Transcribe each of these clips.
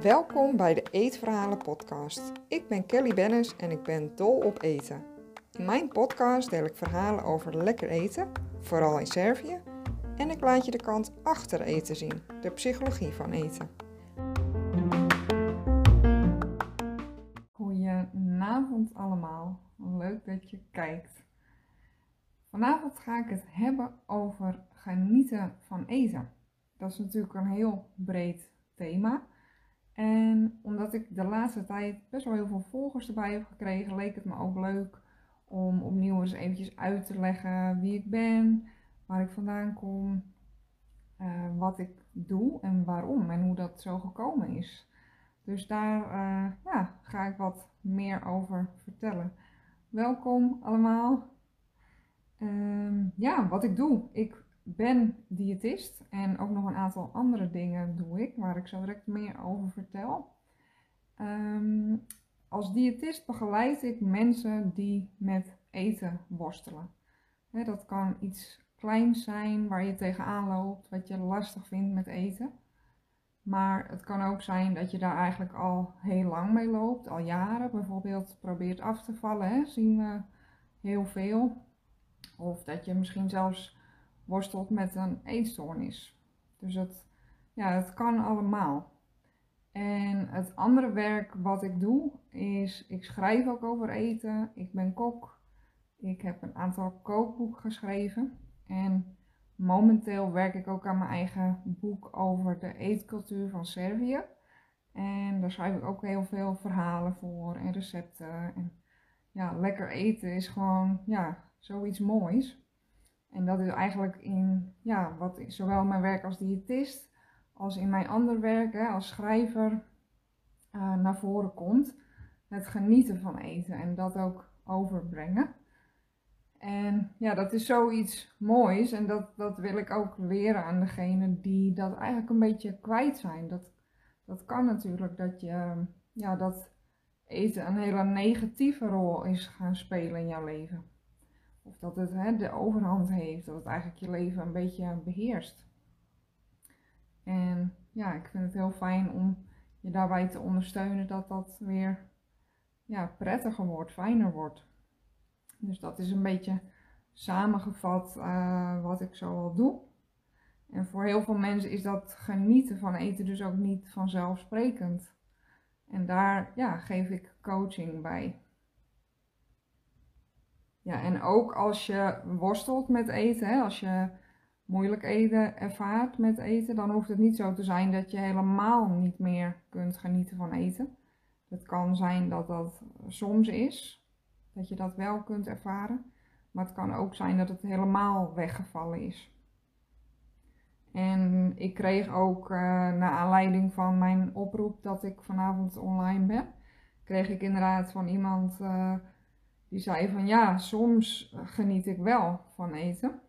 Welkom bij de Eetverhalen podcast. Ik ben Kelly Bennis en ik ben dol op eten. In mijn podcast deel ik verhalen over lekker eten, vooral in Servië, en ik laat je de kant achter eten zien, de psychologie van eten. Goedenavond allemaal, leuk dat je kijkt. Vanavond ga ik het hebben over genieten van eten. Dat is natuurlijk een heel breed thema. En omdat ik de laatste tijd best wel heel veel volgers erbij heb gekregen, leek het me ook leuk om opnieuw eens eventjes uit te leggen wie ik ben, waar ik vandaan kom, uh, wat ik doe en waarom en hoe dat zo gekomen is. Dus daar uh, ja, ga ik wat meer over vertellen. Welkom allemaal. Uh, ja, wat ik doe. Ik ben diëtist en ook nog een aantal andere dingen doe ik, waar ik zo direct meer over vertel. Um, als diëtist begeleid ik mensen die met eten worstelen. dat kan iets kleins zijn waar je tegenaan loopt, wat je lastig vindt met eten. Maar het kan ook zijn dat je daar eigenlijk al heel lang mee loopt, al jaren. Bijvoorbeeld probeert af te vallen, hè, zien we heel veel. Of dat je misschien zelfs worstelt met een eetstoornis. Dus het, ja, het kan allemaal. En het andere werk wat ik doe is, ik schrijf ook over eten. Ik ben kok. Ik heb een aantal kookboeken geschreven. En momenteel werk ik ook aan mijn eigen boek over de eetcultuur van Servië. En daar schrijf ik ook heel veel verhalen voor en recepten. En ja, lekker eten is gewoon ja, zoiets moois. En dat is eigenlijk in ja, wat zowel mijn werk als diëtist als in mijn ander werk hè, als schrijver uh, naar voren komt. Het genieten van eten en dat ook overbrengen. En ja, dat is zoiets moois en dat, dat wil ik ook leren aan degenen die dat eigenlijk een beetje kwijt zijn. Dat, dat kan natuurlijk dat je, ja, dat eten een hele negatieve rol is gaan spelen in jouw leven. Of dat het hè, de overhand heeft, dat het eigenlijk je leven een beetje beheerst. En ja, ik vind het heel fijn om je daarbij te ondersteunen dat dat weer ja, prettiger wordt, fijner wordt. Dus dat is een beetje samengevat uh, wat ik zo al doe. En voor heel veel mensen is dat genieten van eten dus ook niet vanzelfsprekend. En daar ja, geef ik coaching bij. Ja, en ook als je worstelt met eten, hè, als je moeilijk eten ervaart met eten, dan hoeft het niet zo te zijn dat je helemaal niet meer kunt genieten van eten. Het kan zijn dat dat soms is, dat je dat wel kunt ervaren. Maar het kan ook zijn dat het helemaal weggevallen is. En ik kreeg ook, uh, naar aanleiding van mijn oproep dat ik vanavond online ben, kreeg ik inderdaad van iemand uh, die zei van ja, soms geniet ik wel van eten.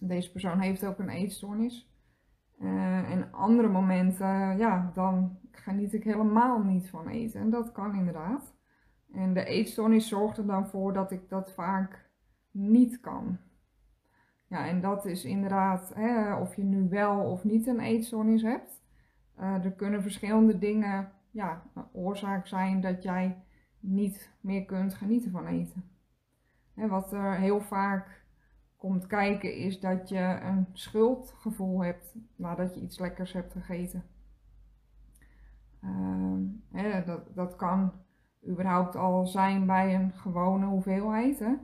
Deze persoon heeft ook een eetstoornis. Uh, en andere momenten, ja, dan geniet ik helemaal niet van eten. En dat kan inderdaad. En de eetstoornis zorgt er dan voor dat ik dat vaak niet kan. Ja, en dat is inderdaad, hè, of je nu wel of niet een eetstoornis hebt. Uh, er kunnen verschillende dingen ja, oorzaak zijn dat jij niet meer kunt genieten van eten. En wat er heel vaak komt kijken is dat je een schuldgevoel hebt nadat je iets lekkers hebt gegeten. Uh, dat, dat kan überhaupt al zijn bij een gewone hoeveelheid. Hè.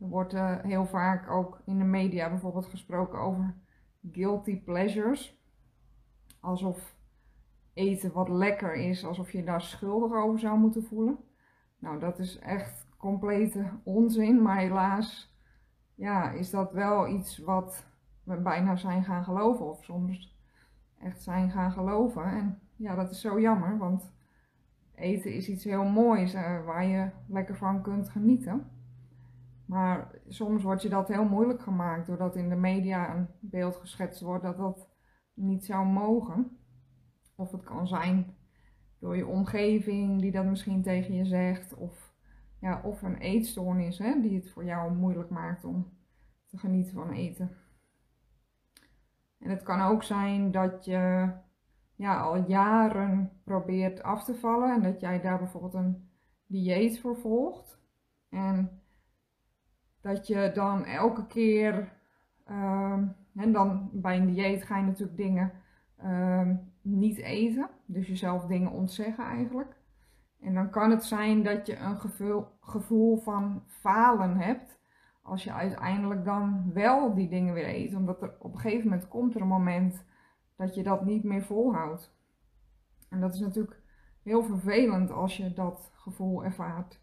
Er wordt uh, heel vaak ook in de media bijvoorbeeld gesproken over guilty pleasures. Alsof eten wat lekker is, alsof je daar schuldig over zou moeten voelen. Nou, dat is echt complete onzin, maar helaas ja, is dat wel iets wat we bijna zijn gaan geloven of soms echt zijn gaan geloven. En ja, dat is zo jammer, want eten is iets heel moois uh, waar je lekker van kunt genieten. Maar soms wordt je dat heel moeilijk gemaakt doordat in de media een beeld geschetst wordt dat dat niet zou mogen. Of het kan zijn door je omgeving die dat misschien tegen je zegt. Of, ja, of een eetstoornis hè, die het voor jou moeilijk maakt om te genieten van eten. En het kan ook zijn dat je ja, al jaren probeert af te vallen en dat jij daar bijvoorbeeld een dieet voor volgt. En dat je dan elke keer, um, en dan bij een dieet ga je natuurlijk dingen um, niet eten, dus jezelf dingen ontzeggen eigenlijk. En dan kan het zijn dat je een gevoel, gevoel van falen hebt als je uiteindelijk dan wel die dingen weer eet. Omdat er op een gegeven moment komt er een moment dat je dat niet meer volhoudt. En dat is natuurlijk heel vervelend als je dat gevoel ervaart.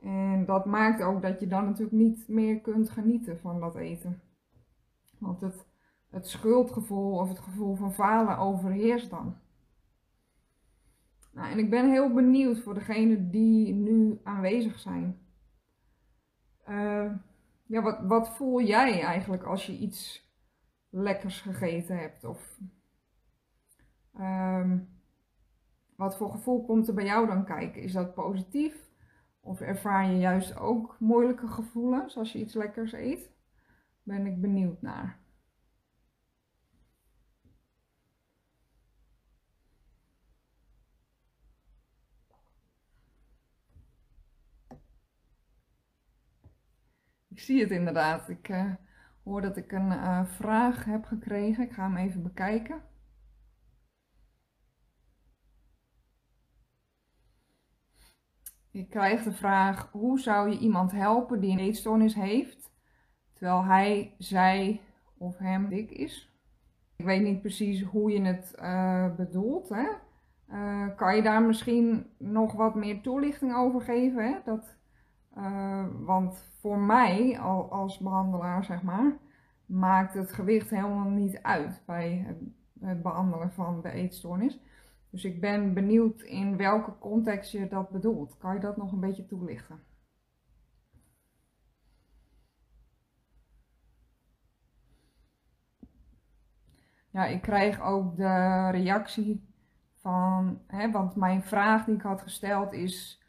En dat maakt ook dat je dan natuurlijk niet meer kunt genieten van dat eten. Want het, het schuldgevoel of het gevoel van falen overheerst dan. Nou, en ik ben heel benieuwd voor degenen die nu aanwezig zijn. Uh, ja, wat, wat voel jij eigenlijk als je iets lekkers gegeten hebt? Of um, wat voor gevoel komt er bij jou dan kijken? Is dat positief? Of ervaar je juist ook moeilijke gevoelens als je iets lekkers eet? Ben ik benieuwd naar. Zie het inderdaad. Ik uh, hoor dat ik een uh, vraag heb gekregen. Ik ga hem even bekijken. Ik krijg de vraag: hoe zou je iemand helpen die een eetstoornis heeft, terwijl hij, zij of hem dik is? Ik weet niet precies hoe je het uh, bedoelt. Hè? kan je daar misschien nog wat meer toelichting over geven? Hè? Dat, want voor mij als behandelaar, zeg maar, maakt het gewicht helemaal niet uit bij het, behandelen van de eetstoornis. Dus ik ben benieuwd in welke context je dat bedoelt. Kan je dat nog een beetje toelichten? Ja, ik krijg ook de reactie van, hè, want mijn vraag die ik had gesteld is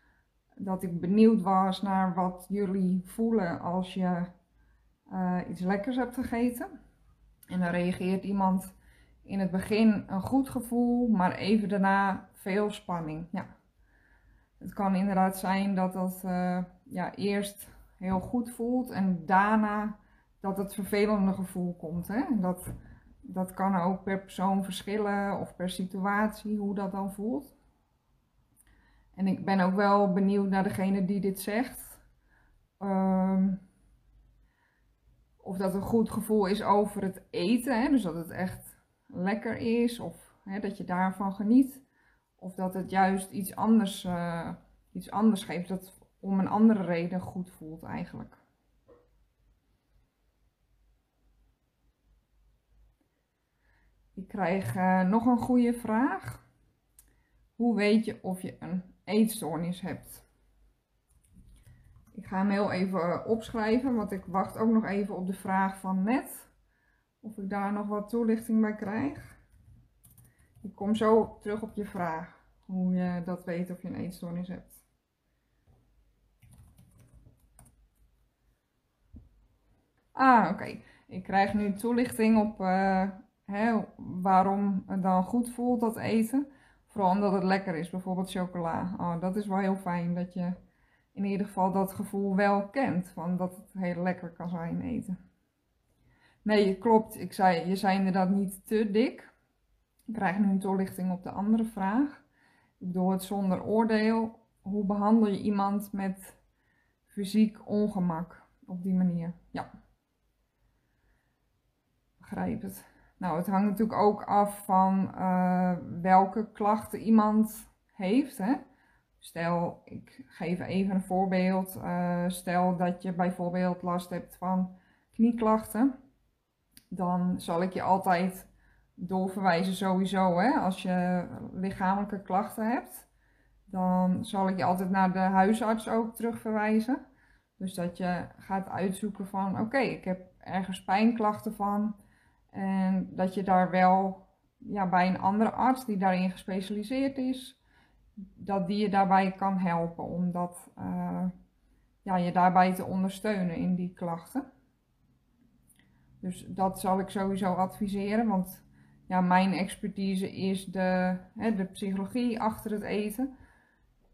dat ik benieuwd was naar wat jullie voelen als je uh, iets lekkers hebt gegeten. En dan reageert iemand in het begin een goed gevoel, maar even daarna veel spanning. Ja. Het kan inderdaad zijn dat dat uh, ja, eerst heel goed voelt en daarna dat het vervelende gevoel komt. Hè? Dat, dat kan ook per persoon verschillen of per situatie hoe dat dan voelt. En ik ben ook wel benieuwd naar degene die dit zegt. Um, of dat een goed gevoel is over het eten. Hè? Dus dat het echt lekker is. Of hè, dat je daarvan geniet. Of dat het juist iets anders, uh, iets anders geeft. Dat om een andere reden goed voelt eigenlijk. Ik krijg uh, nog een goede vraag. Hoe weet je of je een eetstoornis hebt. Ik ga hem heel even opschrijven, want ik wacht ook nog even op de vraag van net. Of ik daar nog wat toelichting bij krijg. Ik kom zo terug op je vraag, hoe je dat weet of je een eetstoornis hebt. Ah, oké. Ik krijg nu toelichting op uh, hè, waarom het dan goed voelt, dat eten. Vooral omdat het lekker is, bijvoorbeeld chocola. Oh, dat is wel heel fijn dat je in ieder geval dat gevoel wel kent. Van dat het heel lekker kan zijn eten. Nee, klopt. Ik zei, je zei inderdaad niet te dik. Ik krijg nu een toelichting op de andere vraag. Ik doe het zonder oordeel. Hoe behandel je iemand met fysiek ongemak op die manier? Ja. Begrijp het. Nou, het hangt natuurlijk ook af van uh, welke klachten iemand heeft. Hè? Stel, ik geef even een voorbeeld. Uh, stel dat je bijvoorbeeld last hebt van knieklachten. Dan zal ik je altijd doorverwijzen sowieso. Hè? Als je lichamelijke klachten hebt, dan zal ik je altijd naar de huisarts ook terugverwijzen. Dus dat je gaat uitzoeken van oké, ik heb ergens pijnklachten van en dat je daar wel ja, bij een andere arts die daarin gespecialiseerd is, dat die je daarbij kan helpen om dat, uh, ja, je daarbij te ondersteunen in die klachten. Dus dat zal ik sowieso adviseren, want ja, mijn expertise is de, hè, de psychologie achter het eten.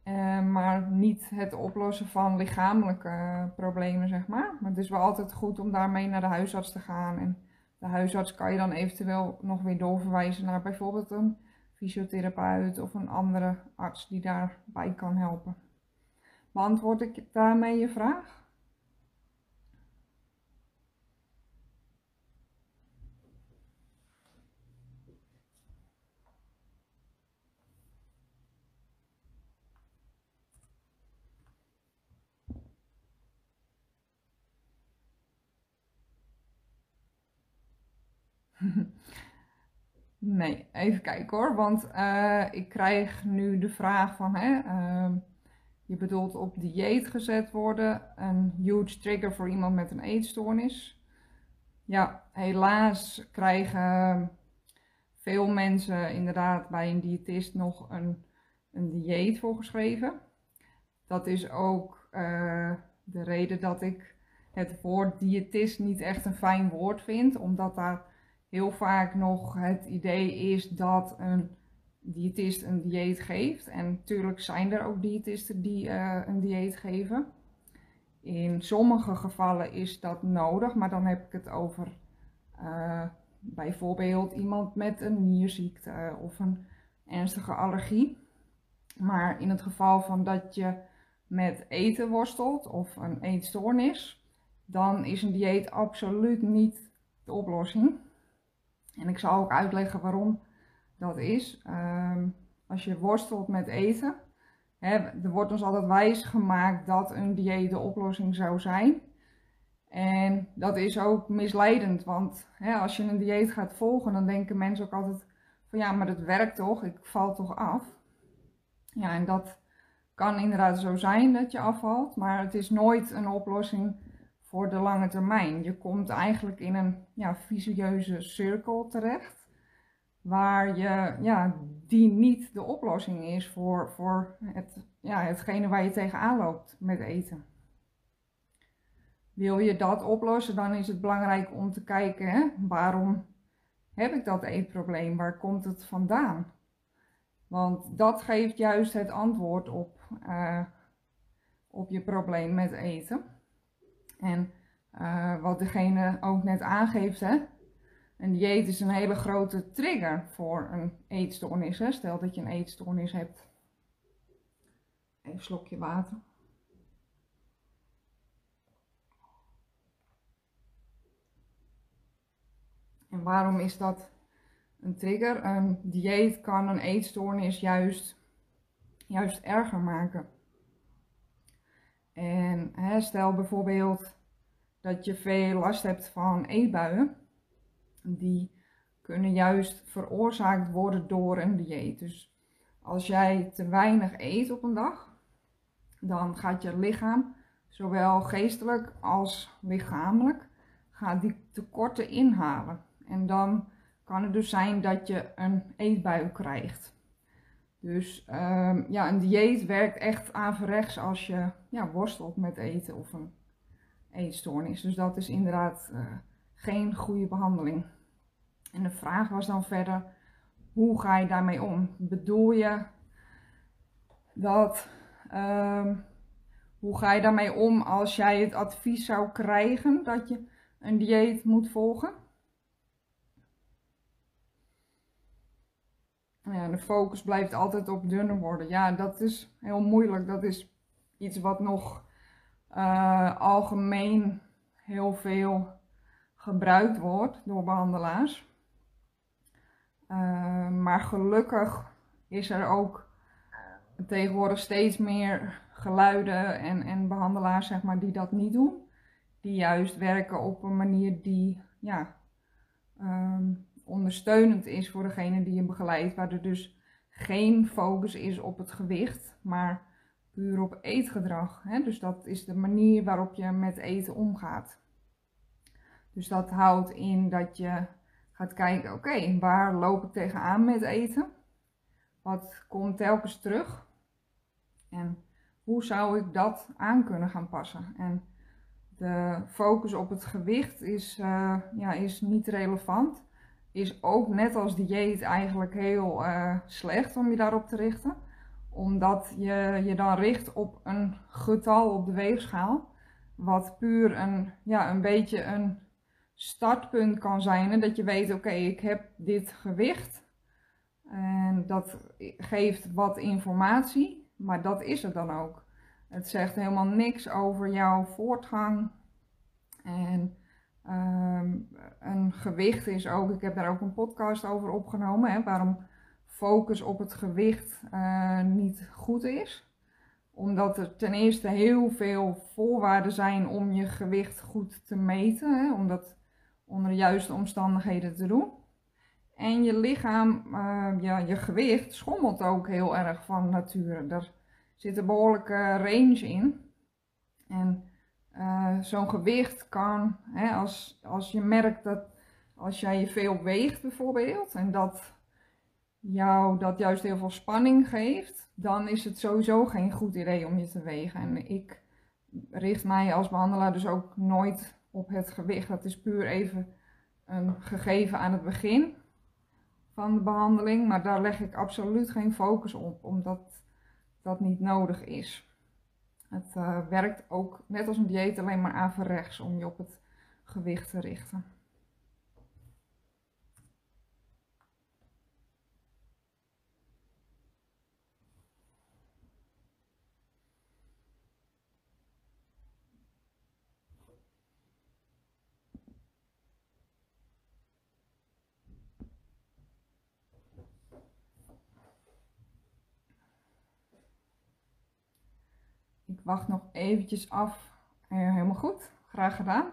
Uh, maar niet het oplossen van lichamelijke problemen, zeg maar. Maar het is wel altijd goed om daarmee naar de huisarts te gaan. En de huisarts kan je dan eventueel nog weer doorverwijzen naar bijvoorbeeld een fysiotherapeut of een andere arts die daarbij kan helpen. Beantwoord ik daarmee je vraag? Nee, even kijken hoor. Want uh, ik krijg nu de vraag van, hè, uh, je bedoelt op dieet gezet worden. Een huge trigger voor iemand met een eetstoornis. Ja, helaas krijgen veel mensen inderdaad bij een diëtist nog een, een dieet voorgeschreven. Dat is ook uh, de reden dat ik het woord diëtist niet echt een fijn woord vind. Omdat daar heel vaak nog het idee is dat een diëtist een dieet geeft. En natuurlijk zijn er ook diëtisten die uh, een dieet geven. In sommige gevallen is dat nodig, maar dan heb ik het over uh, bijvoorbeeld iemand met een nierziekte of een ernstige allergie. Maar in het geval van dat je met eten worstelt of een eetstoornis, dan is een dieet absoluut niet de oplossing. En ik zal ook uitleggen waarom dat is. Um, als je worstelt met eten, hè, er wordt ons altijd wijs gemaakt dat een dieet de oplossing zou zijn. En dat is ook misleidend, want hè, als je een dieet gaat volgen, dan denken mensen ook altijd van ja, maar dat werkt toch, ik val toch af. Ja, en dat kan inderdaad zo zijn dat je afvalt, maar het is nooit een oplossing voor de lange termijn. Je komt eigenlijk in een ja, vicieuze cirkel terecht, waar je, ja, die niet de oplossing is voor, voor het, ja, hetgene waar je tegenaan loopt met eten. Wil je dat oplossen, dan is het belangrijk om te kijken, hè, waarom heb ik dat eetprobleem? Waar komt het vandaan? Want dat geeft juist het antwoord op, uh, op je probleem met eten. En uh, wat degene ook net aangeeft, hè, een dieet is een hele grote trigger voor een eetstoornis. Hè. Stel dat je een eetstoornis hebt. Even een slokje water. En waarom is dat een trigger? Een dieet kan een eetstoornis juist, juist erger maken. En stel bijvoorbeeld dat je veel last hebt van eetbuien. Die kunnen juist veroorzaakt worden door een dieet. Dus als jij te weinig eet op een dag, dan gaat je lichaam, zowel geestelijk als lichamelijk, gaat die tekorten inhalen. En dan kan het dus zijn dat je een eetbui krijgt. Dus um, ja, een dieet werkt echt averechts als je ja, worstelt met eten of een eetstoornis. Dus dat is inderdaad uh, geen goede behandeling. En de vraag was dan verder, hoe ga je daarmee om? Bedoel je dat, um, hoe ga je daarmee om als jij het advies zou krijgen dat je een dieet moet volgen? Ja, de focus blijft altijd op dunner worden. Ja, dat is heel moeilijk. Dat is iets wat nog uh, algemeen heel veel gebruikt wordt door behandelaars. Uh, maar gelukkig is er ook tegenwoordig steeds meer geluiden en, en behandelaars zeg maar, die dat niet doen. Die juist werken op een manier die ja, um, ondersteunend is voor degene die je begeleidt. Waar er dus geen focus is op het gewicht, maar puur op eetgedrag. Hè? Dus dat is de manier waarop je met eten omgaat. Dus dat houdt in dat je gaat kijken, oké, waar loop ik tegenaan met eten? Wat komt telkens terug? En hoe zou ik dat aan kunnen gaan passen? En De focus op het gewicht is, uh, ja, is niet relevant. Is ook net als dieet eigenlijk heel uh, slecht om je daarop te richten. Omdat je je dan richt op een getal op de weegschaal. Wat puur een, ja, een beetje een startpunt kan zijn. En dat je weet, oké, ik heb dit gewicht. En dat geeft wat informatie, maar dat is het dan ook. Het zegt helemaal niks over jouw voortgang. En um, een gewicht is ook, ik heb daar ook een podcast over opgenomen, hè, waarom focus op het gewicht uh, niet goed is. Omdat er ten eerste heel veel voorwaarden zijn om je gewicht goed te meten, hè, om dat onder de juiste omstandigheden te doen. En je lichaam, uh, ja, je gewicht schommelt ook heel erg van nature. Er zit een behoorlijke range in. En uh, zo'n gewicht kan, hè, als, als je merkt dat als jij je veel weegt bijvoorbeeld en dat jou dat juist heel veel spanning geeft, dan is het sowieso geen goed idee om je te wegen. En ik richt mij als behandelaar dus ook nooit op het gewicht. Dat is puur even een gegeven aan het begin van de behandeling, maar daar leg ik absoluut geen focus op, omdat dat niet nodig is. Het uh, werkt ook net als een dieet alleen maar averechts om je op het gewicht te richten. Wacht nog eventjes af. helemaal goed. Graag gedaan.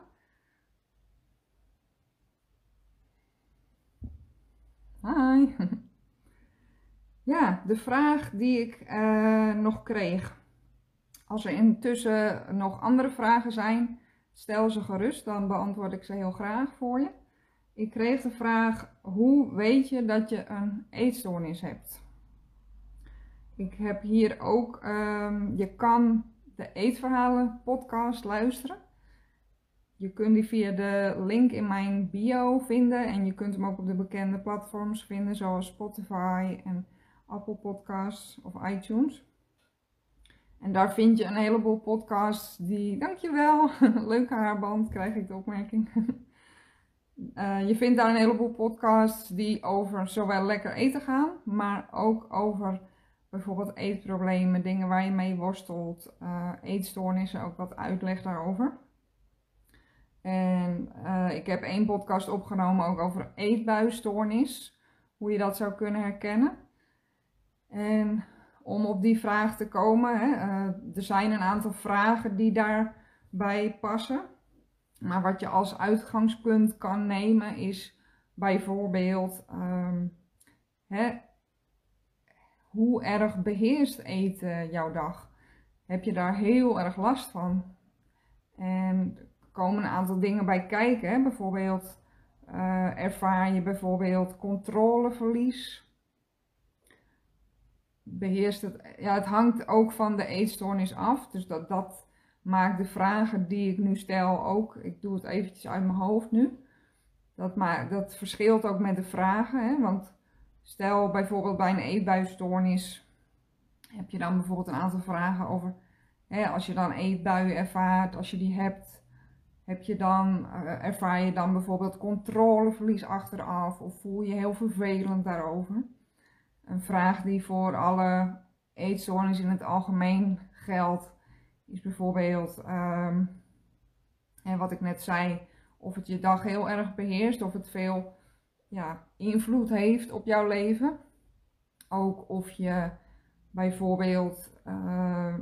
Hi. Ja, de vraag die ik uh, nog kreeg. Als er intussen nog andere vragen zijn, stel ze gerust, dan beantwoord ik ze heel graag voor je. Ik kreeg de vraag: hoe weet je dat je een eetstoornis hebt? Ik heb hier ook, um, je kan de Eetverhalen podcast luisteren. Je kunt die via de link in mijn bio vinden en je kunt hem ook op de bekende platforms vinden zoals Spotify en Apple Podcasts of iTunes. En daar vind je een heleboel podcasts die, dankjewel, leuke haarband krijg ik de opmerking. Uh, je vindt daar een heleboel podcasts die over zowel lekker eten gaan, maar ook over bijvoorbeeld eetproblemen, dingen waar je mee worstelt, uh, eetstoornissen, ook wat uitleg daarover. En uh, ik heb één podcast opgenomen ook over eetbuisstoornis, hoe je dat zou kunnen herkennen. En om op die vraag te komen, hè, uh, er zijn een aantal vragen die daarbij passen. Maar wat je als uitgangspunt kan nemen is bijvoorbeeld um, hè, hoe erg beheerst eten jouw dag? Heb je daar heel erg last van? En er komen een aantal dingen bij kijken. Hè? Bijvoorbeeld uh, ervaar je bijvoorbeeld controleverlies. Beheerst het, ja, het hangt ook van de eetstoornis af. Dus dat, dat maakt de vragen die ik nu stel ook. Ik doe het eventjes uit mijn hoofd nu. Dat, maakt, dat verschilt ook met de vragen. Hè? Want Stel bijvoorbeeld bij een eetbuisstoornis heb je dan bijvoorbeeld een aantal vragen over hè, als je dan eetbuien ervaart, als je die hebt, heb je dan, uh, ervaar je dan bijvoorbeeld controleverlies achteraf of voel je heel vervelend daarover? Een vraag die voor alle eetstoornis in het algemeen geldt, is bijvoorbeeld, en wat ik net zei, of het je dag heel erg beheerst, of het veel ja, invloed heeft op jouw leven. Ook of je bijvoorbeeld uh,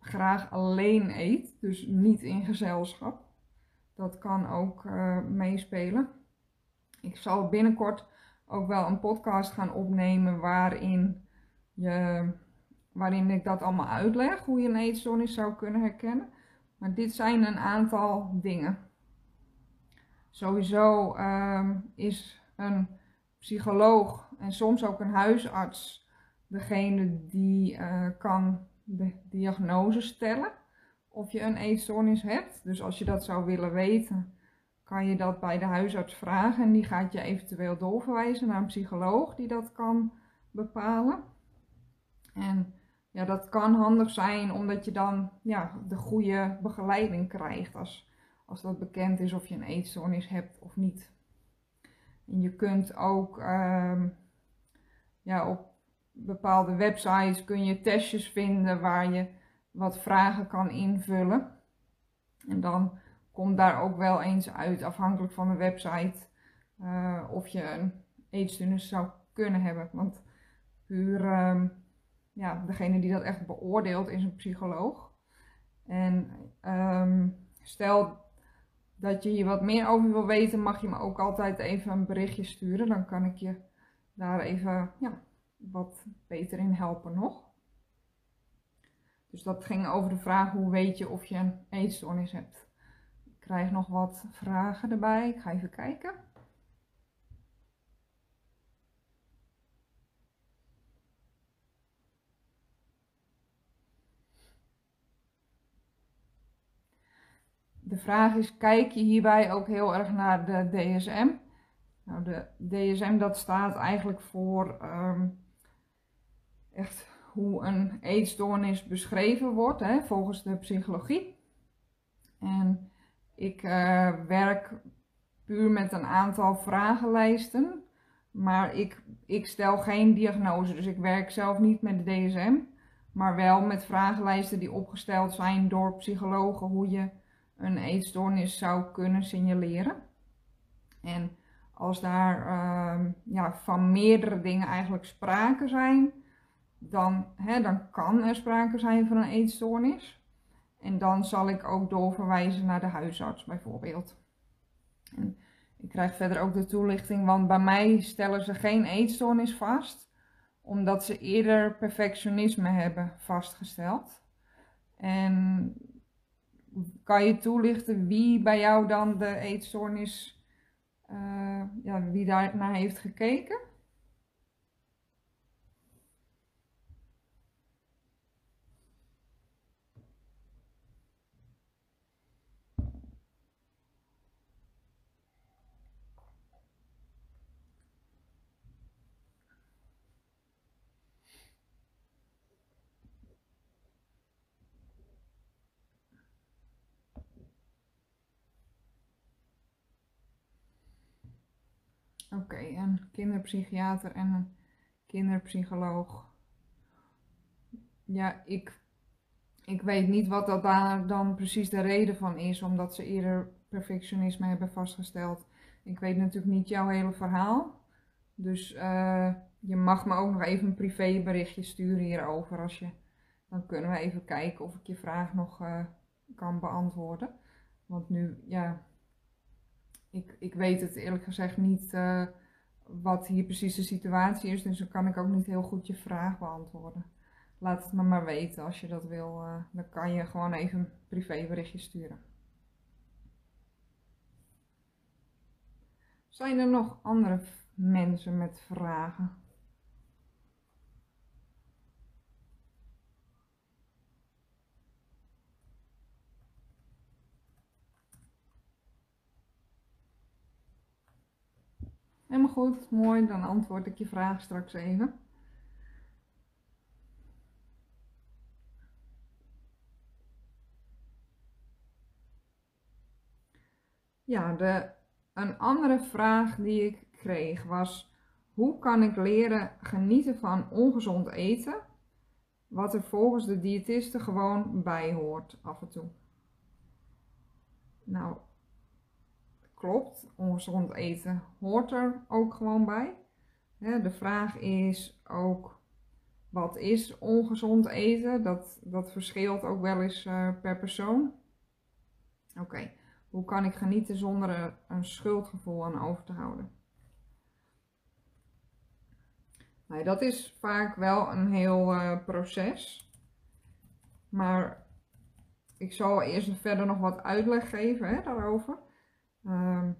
graag alleen eet, dus niet in gezelschap. Dat kan ook uh, meespelen. Ik zal binnenkort ook wel een podcast gaan opnemen waarin, je, waarin ik dat allemaal uitleg, hoe je een eetstoornis zou kunnen herkennen. Maar dit zijn een aantal dingen. Sowieso uh, is een psycholoog en soms ook een huisarts degene die uh, kan de diagnose stellen. of je een eetstoornis hebt. Dus als je dat zou willen weten, kan je dat bij de huisarts vragen. En die gaat je eventueel doorverwijzen naar een psycholoog die dat kan bepalen. En ja, dat kan handig zijn omdat je dan ja, de goede begeleiding krijgt als, als dat bekend is of je een eetstoornis hebt of niet. En je kunt ook ehm, ja, op bepaalde websites kun je testjes vinden waar je wat vragen kan invullen. En dan komt daar ook wel eens uit, afhankelijk van de website, uh, of je een eetstoornis zou kunnen hebben. Want puur ehm, ja, degene die dat echt beoordeelt is een psycholoog. En um, stel dat je hier wat meer over wil weten, mag je me ook altijd even een berichtje sturen. Dan kan ik je daar even ja, wat beter in helpen nog. Dus dat ging over de vraag hoe weet je of je een eetstoornis hebt. Ik krijg nog wat vragen erbij. Ik ga even kijken. De vraag is, kijk je hierbij ook heel erg naar de DSM? Nou, de DSM dat staat eigenlijk voor ehm, echt hoe een eetstoornis beschreven wordt hè, volgens de psychologie. En ik uh, werk puur met een aantal vragenlijsten, maar ik, ik stel geen diagnose. Dus ik werk zelf niet met de DSM, maar wel met vragenlijsten die opgesteld zijn door psychologen hoe je een eetstoornis zou kunnen signaleren. En als daar uh, ja, van meerdere dingen eigenlijk sprake zijn, dan, hè, dan kan er sprake zijn van een eetstoornis. En dan zal ik ook doorverwijzen naar de huisarts bijvoorbeeld. En ik krijg verder ook de toelichting, want bij mij stellen ze geen eetstoornis vast, omdat ze eerder perfectionisme hebben vastgesteld. En kan je toelichten wie bij jou dan de eetstoornis, uh, ja, wie daar naar heeft gekeken? Oké, een kinderpsychiater en een kinderpsycholoog. Ja, ik, ik weet niet wat dat daar dan precies de reden van is, omdat ze eerder perfectionisme hebben vastgesteld. Ik weet natuurlijk niet jouw hele verhaal. Dus uh, je mag me ook nog even een privéberichtje sturen hierover. Als je, dan kunnen we even kijken of ik je vraag nog uh, kan beantwoorden. Want nu, ja, ik, ik weet het eerlijk gezegd niet uh, wat hier precies de situatie is, dus dan kan ik ook niet heel goed je vraag beantwoorden. Laat het me maar weten als je dat wil. Uh, dan kan je gewoon even een privéberichtje sturen. Zijn er nog andere mensen met vragen? Helemaal goed, mooi. Dan antwoord ik je vraag straks even. Ja, de, een andere vraag die ik kreeg was: hoe kan ik leren genieten van ongezond eten, wat er volgens de diëtisten gewoon bij hoort af en toe? Nou, klopt, ongezond eten hoort er ook gewoon bij. De vraag is ook, wat is ongezond eten? Dat, dat verschilt ook wel eens uh, per persoon. Oké, hoe kan ik genieten zonder een schuldgevoel aan over te houden? Nou, dat is vaak wel een heel uh, proces. Maar ik zal eerst verder nog wat uitleg geven hè, daarover. Um,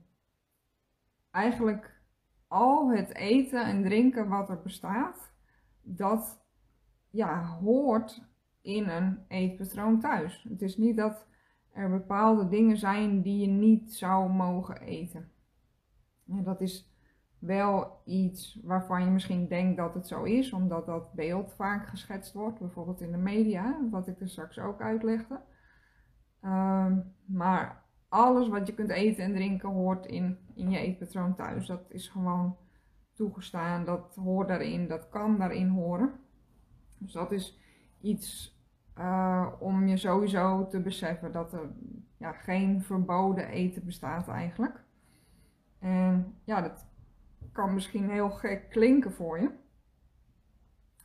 eigenlijk al het eten en drinken wat er bestaat, dat ja, hoort in een eetpatroon thuis. Het is niet dat er bepaalde dingen zijn die je niet zou mogen eten. En dat is wel iets waarvan je misschien denkt dat het zo is, omdat dat beeld vaak geschetst wordt, bijvoorbeeld in de media, wat ik er straks ook uitlegde. Ehm, maar alles wat je kunt eten en drinken hoort in, in je eetpatroon thuis. Dat is gewoon toegestaan, dat hoort daarin, dat kan daarin horen. Dus dat is iets uh, om je sowieso te beseffen dat er ja, geen verboden eten bestaat eigenlijk. En ja, dat kan misschien heel gek klinken voor je.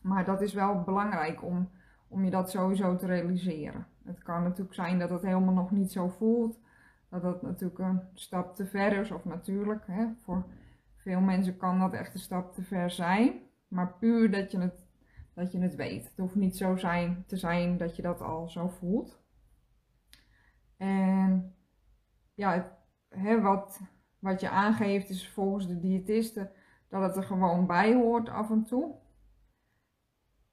Maar dat is wel belangrijk om, om je dat sowieso te realiseren. Het kan natuurlijk zijn dat het helemaal nog niet zo voelt. Dat dat natuurlijk een stap te ver is. Of natuurlijk, hè, voor veel mensen kan dat echt een stap te ver zijn. Maar puur dat je het, dat je het weet. Het hoeft niet zo zijn, te zijn dat je dat al zo voelt. En ja, hè, wat, wat je aangeeft is volgens de diëtisten dat het er gewoon bij hoort af en toe.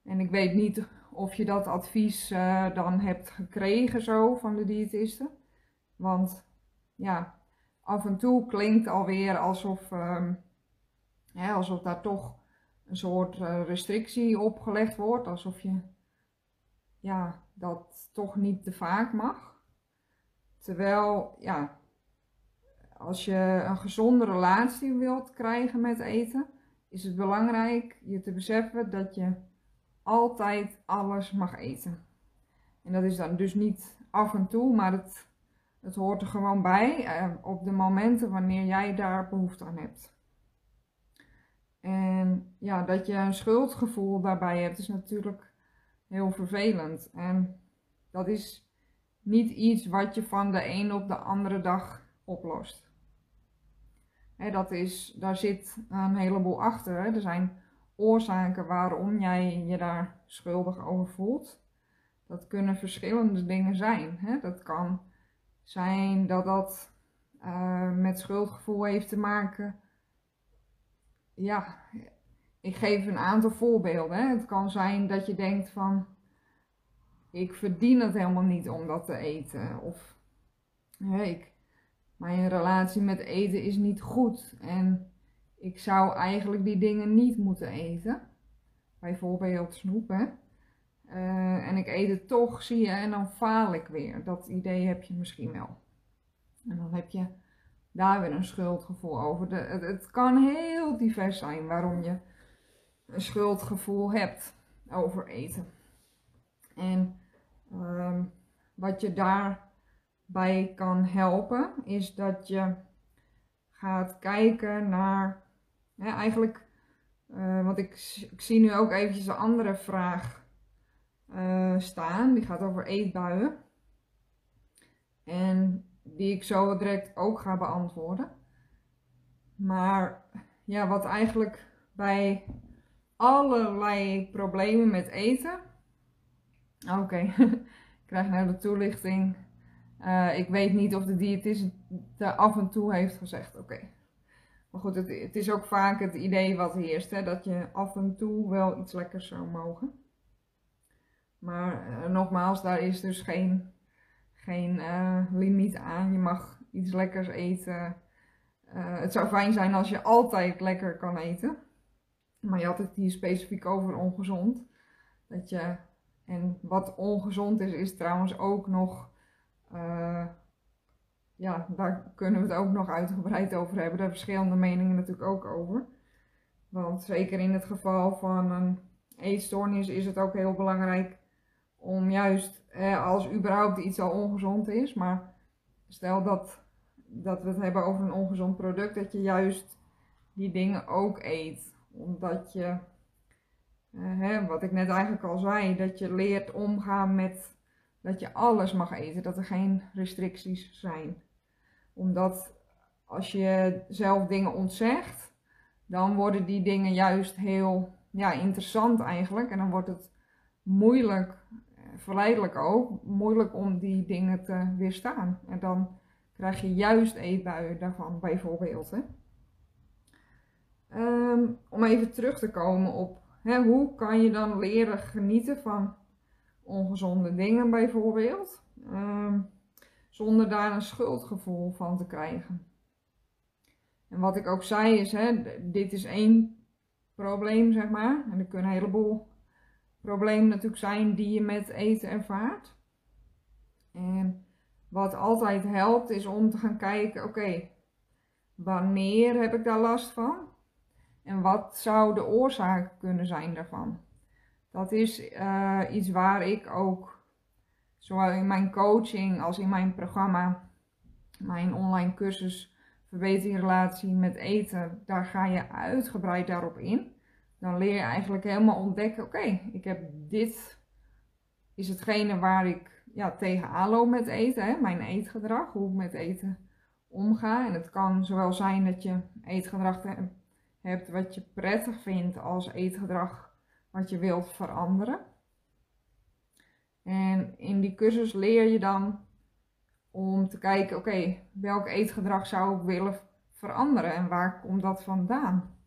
En ik weet niet of je dat advies uh, dan hebt gekregen zo van de diëtisten. Want ja, af en toe klinkt alweer alsof, um, ja, alsof daar toch een soort uh, restrictie opgelegd wordt. Alsof je ja, dat toch niet te vaak mag. Terwijl, ja, als je een gezonde relatie wilt krijgen met eten, is het belangrijk je te beseffen dat je altijd alles mag eten. En dat is dan dus niet af en toe, maar het, het hoort er gewoon bij eh, op de momenten wanneer jij daar behoefte aan hebt. En ja, dat je een schuldgevoel daarbij hebt, is natuurlijk heel vervelend. En dat is niet iets wat je van de een op de andere dag oplost dat is, daar zit een heleboel achter. Er zijn oorzaken waarom jij je daar schuldig over voelt. Dat kunnen verschillende dingen zijn. Hè? Dat kan zijn dat dat uh, met schuldgevoel heeft te maken. Ja, ik geef een aantal voorbeelden. Het kan zijn dat je denkt van, ik verdien het helemaal niet om dat te eten. Of hè, ik, mijn relatie met eten is niet goed en ik zou eigenlijk die dingen niet moeten eten. Bijvoorbeeld snoep, hè. Uh, en ik eet het toch, zie je, en dan faal ik weer. Dat idee heb je misschien wel. En dan heb je daar weer een schuldgevoel over. De, het, kan heel divers zijn waarom je een schuldgevoel hebt over eten. En um, wat je daar bij kan helpen, is dat je gaat kijken naar, hè, eigenlijk, uh, want ik, ik, zie nu ook eventjes een andere vraag uh, staan, die gaat over eetbuien. En die ik zo direct ook ga beantwoorden. Maar ja, wat eigenlijk bij allerlei problemen met eten. Oké, ik krijg nou de toelichting uh, ik weet niet of de diëtist er af en toe heeft gezegd, oké. Maar goed, het, het, is ook vaak het idee wat heerst, hè, dat je af en toe wel iets lekkers zou mogen. Maar uh, nogmaals, daar is dus geen, geen uh, limiet aan. Je mag iets lekkers eten. het zou fijn zijn als je altijd lekker kan eten. Maar je had het hier specifiek over ongezond. Dat je, en wat ongezond is, is trouwens ook nog ja, daar kunnen we het ook nog uitgebreid over hebben. Daar verschillende meningen natuurlijk ook over. Want zeker in het geval van een eetstoornis is het ook heel belangrijk om juist, als überhaupt iets al ongezond is, maar stel dat, dat we het hebben over een ongezond product, dat je juist die dingen ook eet. Omdat je, hè, wat ik net eigenlijk al zei, dat je leert omgaan met dat je alles mag eten, dat er geen restricties zijn. Omdat als je zelf dingen ontzegt, dan worden die dingen juist heel ja, interessant eigenlijk. En dan wordt het moeilijk, verleidelijk ook, moeilijk om die dingen te weerstaan. En dan krijg je juist eetbuien daarvan, bijvoorbeeld. Hè. Um, om even terug te komen op hè, hoe kan je dan leren genieten van ongezonde dingen bijvoorbeeld. Ehm, zonder daar een schuldgevoel van te krijgen. En wat ik ook zei is, hè, dit is één probleem, zeg maar. En er kunnen een heleboel problemen natuurlijk zijn die je met eten ervaart. En wat altijd helpt is om te gaan kijken, oké, wanneer heb ik daar last van? En wat zou de oorzaak kunnen zijn daarvan? Dat is uh, iets waar ik ook, zowel in mijn coaching als in mijn programma, mijn online cursus Verbeter je relatie met eten, daar ga je uitgebreid daarop in. Dan leer je eigenlijk helemaal ontdekken, oké, ik heb dit, is hetgene waar ik ja, tegenaan loop met eten, hè? mijn eetgedrag, hoe ik met eten omga. En het kan zowel zijn dat je eetgedrag hebt wat je prettig vindt als eetgedrag wat je wilt veranderen. En in die cursus leer je dan om te kijken, oké, welk eetgedrag zou ik willen veranderen en waar komt dat vandaan?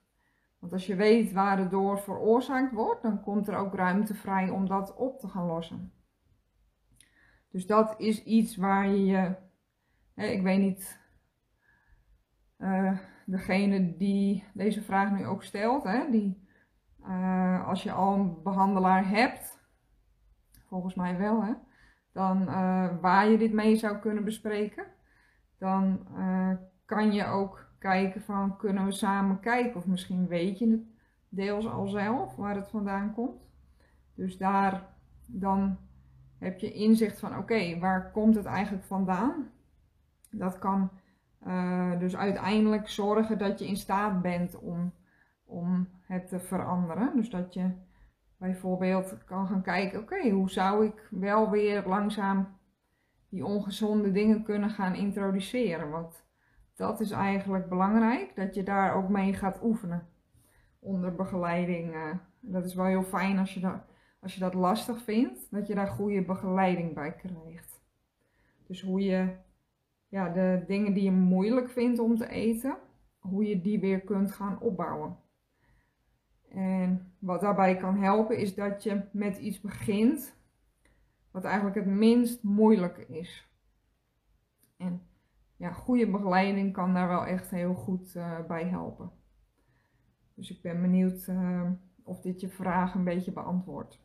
Want als je weet waar het door veroorzaakt wordt, dan komt er ook ruimte vrij om dat op te gaan lossen. Dus dat is iets waar je je, ik weet niet, uh, degene die deze vraag nu ook stelt, hè, die, uh, als je al een behandelaar hebt, volgens mij wel, hè, dan uh, waar je dit mee zou kunnen bespreken, dan kan je ook kijken van kunnen we samen kijken of misschien weet je het deels al zelf waar het vandaan komt. Dus daar dan heb je inzicht van oké, waar komt het eigenlijk vandaan? Dat kan uh, dus uiteindelijk zorgen dat je in staat bent om, om het te veranderen. Dus dat je bijvoorbeeld kan gaan kijken, oké, hoe zou ik wel weer langzaam die ongezonde dingen kunnen gaan introduceren? Want dat is eigenlijk belangrijk, dat je daar ook mee gaat oefenen onder begeleiding. Uh, dat is wel heel fijn als je, dat, als je dat lastig vindt, dat je daar goede begeleiding bij krijgt. Dus hoe je ja, de dingen die je moeilijk vindt om te eten, hoe je die weer kunt gaan opbouwen. En wat daarbij kan helpen is dat je met iets begint wat eigenlijk het minst moeilijk is. En ja, goede begeleiding kan daar wel echt heel goed uh, bij helpen. Dus ik ben benieuwd uh, of dit je vraag een beetje beantwoordt.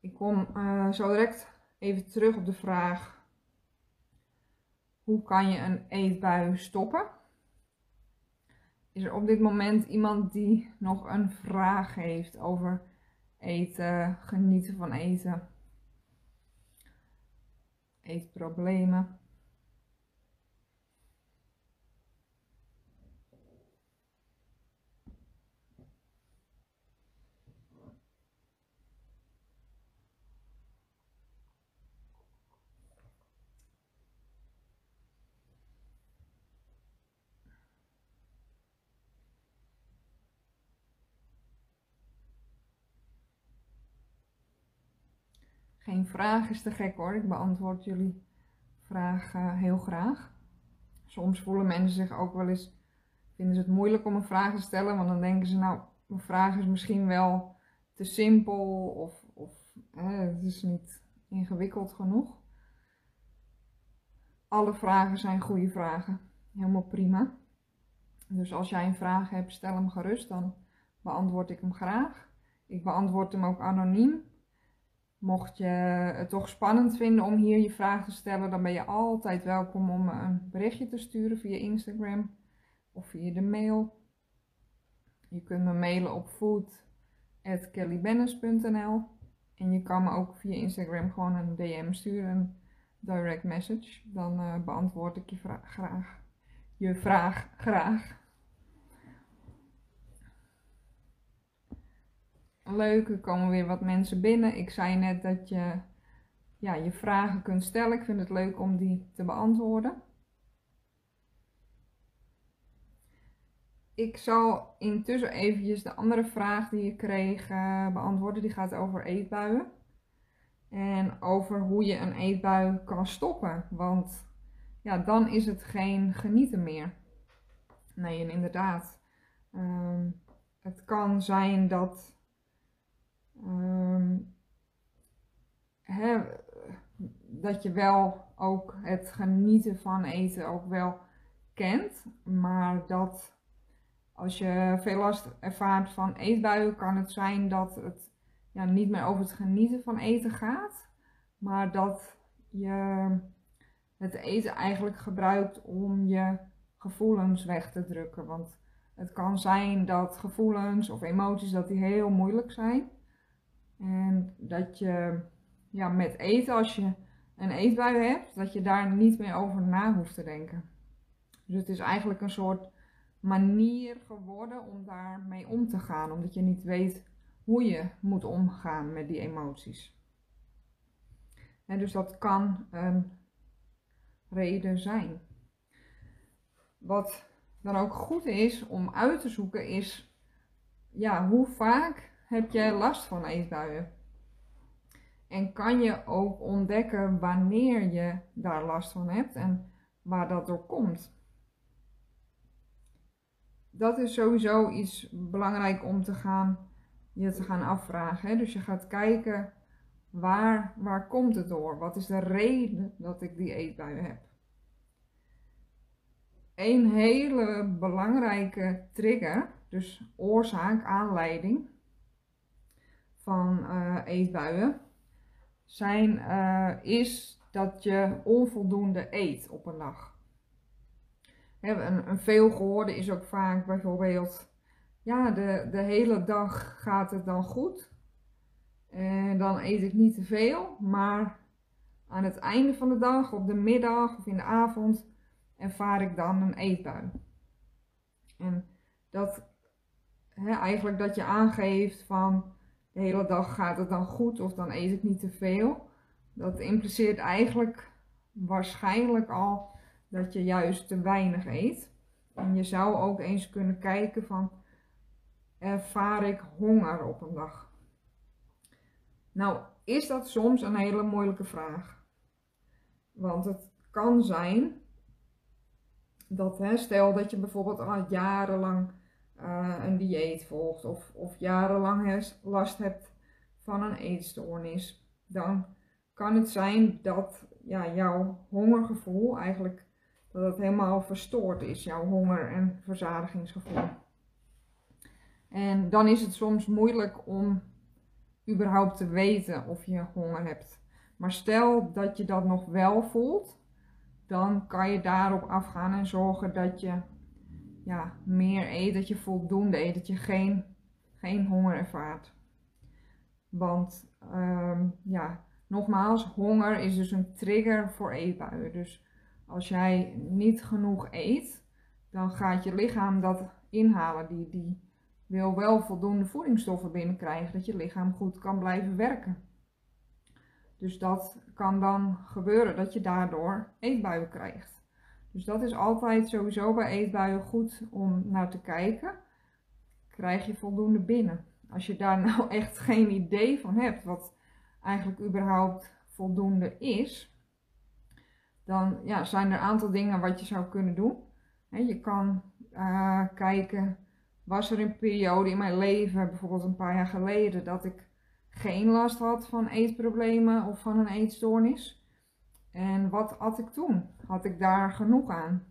Ik kom uh, zo direct even terug op de vraag: hoe kan je een eetbui stoppen? Is er op dit moment iemand die nog een vraag heeft over eten, genieten van eten, eetproblemen? Geen vraag is te gek hoor. Ik beantwoord jullie vragen heel graag. Soms voelen mensen zich ook wel eens, vinden ze het moeilijk om een vraag te stellen, want dan denken ze nou, mijn vraag is misschien wel te simpel of, of het is niet ingewikkeld genoeg. Alle vragen zijn goede vragen. Helemaal prima. Dus als jij een vraag hebt, stel hem gerust, dan beantwoord ik hem graag. Ik beantwoord hem ook anoniem. Mocht je het toch spannend vinden om hier je vraag te stellen, dan ben je altijd welkom om een berichtje te sturen via Instagram of via de mail. Je kunt me mailen op food.kellybennis.nl en je kan me ook via Instagram gewoon een DM sturen, een direct message. Dan uh, beantwoord ik je vraag graag. Je vraag graag. Leuk, er komen weer wat mensen binnen. Ik zei net dat je ja, je vragen kunt stellen. Ik vind het leuk om die te beantwoorden. Ik zal intussen eventjes de andere vraag die je kreeg uh, beantwoorden. Die gaat over eetbuien. En over hoe je een eetbui kan stoppen. Want ja, dan is het geen genieten meer. Nee, en inderdaad. ehm, het kan zijn dat ehm, dat je wel ook het genieten van eten ook wel kent, maar dat als je veel last ervaart van eetbuien, kan het zijn dat het ja, niet meer over het genieten van eten gaat, maar dat je het eten eigenlijk gebruikt om je gevoelens weg te drukken. Want het kan zijn dat gevoelens of emoties dat die heel moeilijk zijn. En dat je ja, met eten, als je een eetbui hebt, dat je daar niet meer over na hoeft te denken. Dus het is eigenlijk een soort manier geworden om daarmee om te gaan, omdat je niet weet hoe je moet omgaan met die emoties. En dus dat kan een reden zijn. Wat dan ook goed is om uit te zoeken is, ja, hoe vaak heb jij last van eetbuien? En kan je ook ontdekken wanneer je daar last van hebt en waar dat door komt? Dat is sowieso iets belangrijk om te gaan, je te gaan afvragen. Hè? Dus je gaat kijken waar, waar komt het door? Wat is de reden dat ik die eetbuien heb? Een hele belangrijke trigger, dus oorzaak, aanleiding van uh, eetbuien, zijn, uh, is dat je onvoldoende eet op een dag. Een, een veelgehoorde is ook vaak bijvoorbeeld, ja, de, de hele dag gaat het dan goed. En dan eet ik niet te veel, maar aan het einde van de dag, op de middag of in de avond, ervaar ik dan een eetbui. En dat eigenlijk dat je aangeeft van de hele dag gaat het dan goed of dan eet ik niet te veel. Dat impliceert eigenlijk waarschijnlijk al dat je juist te weinig eet. En je zou ook eens kunnen kijken van ervaar ik honger op een dag? Nou, is dat soms een hele moeilijke vraag. Want het kan zijn dat, hè, stel dat je bijvoorbeeld al jarenlang uh, een dieet volgt of, of jarenlang last hebt van een eetstoornis, dan kan het zijn dat ja, jouw hongergevoel eigenlijk dat het helemaal verstoord is, jouw honger- en verzadigingsgevoel. En dan is het soms moeilijk om überhaupt te weten of je honger hebt. Maar stel dat je dat nog wel voelt, dan kan je daarop afgaan en zorgen dat je ja, meer eet, dat je voldoende eet, dat je geen, geen honger ervaart. Want um, ja, nogmaals, honger is dus een trigger voor eetbuien. Dus als jij niet genoeg eet, dan gaat je lichaam dat inhalen. Die, die wil wel voldoende voedingsstoffen binnenkrijgen, dat je lichaam goed kan blijven werken. Dus dat kan dan gebeuren dat je daardoor eetbuien krijgt. Dus dat is altijd sowieso bij eetbuien goed om naar te kijken. Krijg je voldoende binnen? Als je daar nou echt geen idee van hebt wat eigenlijk überhaupt voldoende is, dan ja, zijn er een aantal dingen wat je zou kunnen doen. je kan uh, kijken, was er een periode in mijn leven, bijvoorbeeld een paar jaar geleden, dat ik geen last had van eetproblemen of van een eetstoornis. En wat had ik toen? Had ik daar genoeg aan?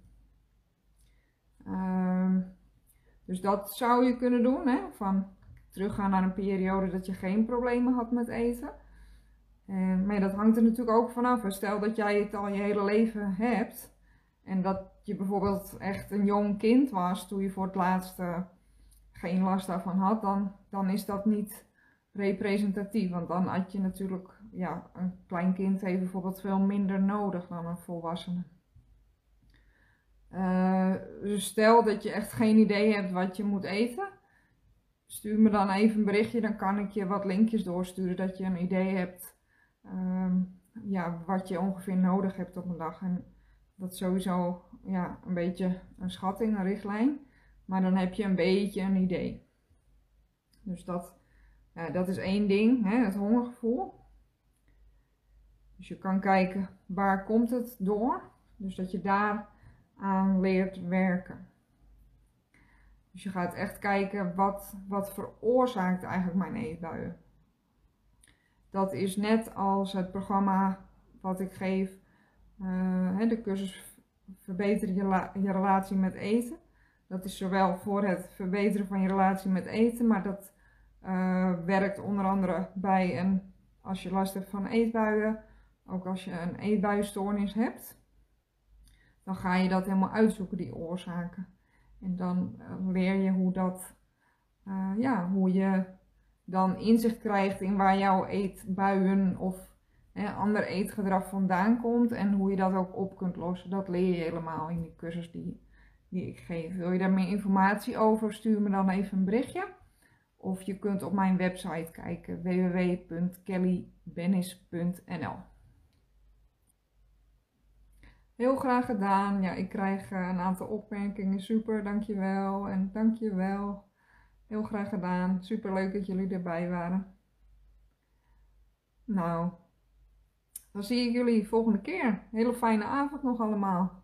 Uh, dus dat zou je kunnen doen, hè? van teruggaan naar een periode dat je geen problemen had met eten. En, maar dat hangt er natuurlijk ook vanaf. Stel dat jij het al je hele leven hebt en dat je bijvoorbeeld echt een jong kind was toen je voor het laatst geen last daarvan had, dan, dan is dat niet representatief. Want dan had je natuurlijk, ja, een klein kind heeft bijvoorbeeld veel minder nodig dan een volwassene. Uh, dus stel dat je echt geen idee hebt wat je moet eten, stuur me dan even een berichtje, dan kan ik je wat linkjes doorsturen dat je een idee hebt um, ja, wat je ongeveer nodig hebt op een dag. En dat is sowieso ja, een beetje een schatting, een richtlijn, maar dan heb je een beetje een idee. Dus dat, ja, dat is één ding, hè, het hongergevoel. Dus je kan kijken waar komt het door. Dus dat je daar aan leert werken. Dus je gaat echt kijken wat, wat veroorzaakt eigenlijk mijn eetbuien. Dat is net als het programma wat ik geef, uh, de cursus Verbeter je, je relatie met eten. Dat is zowel voor het verbeteren van je relatie met eten, maar dat uh, werkt onder andere bij een, als je last hebt van eetbuien, ook als je een eetbuienstoornis hebt, dan ga je dat helemaal uitzoeken, die oorzaken. En dan uh, leer je hoe dat, uh, ja, hoe je dan inzicht krijgt in waar jouw eetbuien of hè, ander eetgedrag vandaan komt en hoe je dat ook op kunt lossen. Dat leer je helemaal in die cursus die, die ik geef. Wil je daar meer informatie over, stuur me dan even een berichtje. Of je kunt op mijn website kijken www.kellybennis.nl Heel graag gedaan. Ja, ik krijg eh, een aantal opmerkingen. Super, dankjewel. En dankjewel. Heel graag gedaan. Super leuk dat jullie erbij waren. Nou, dan zie ik jullie volgende keer. Hele fijne avond nog allemaal.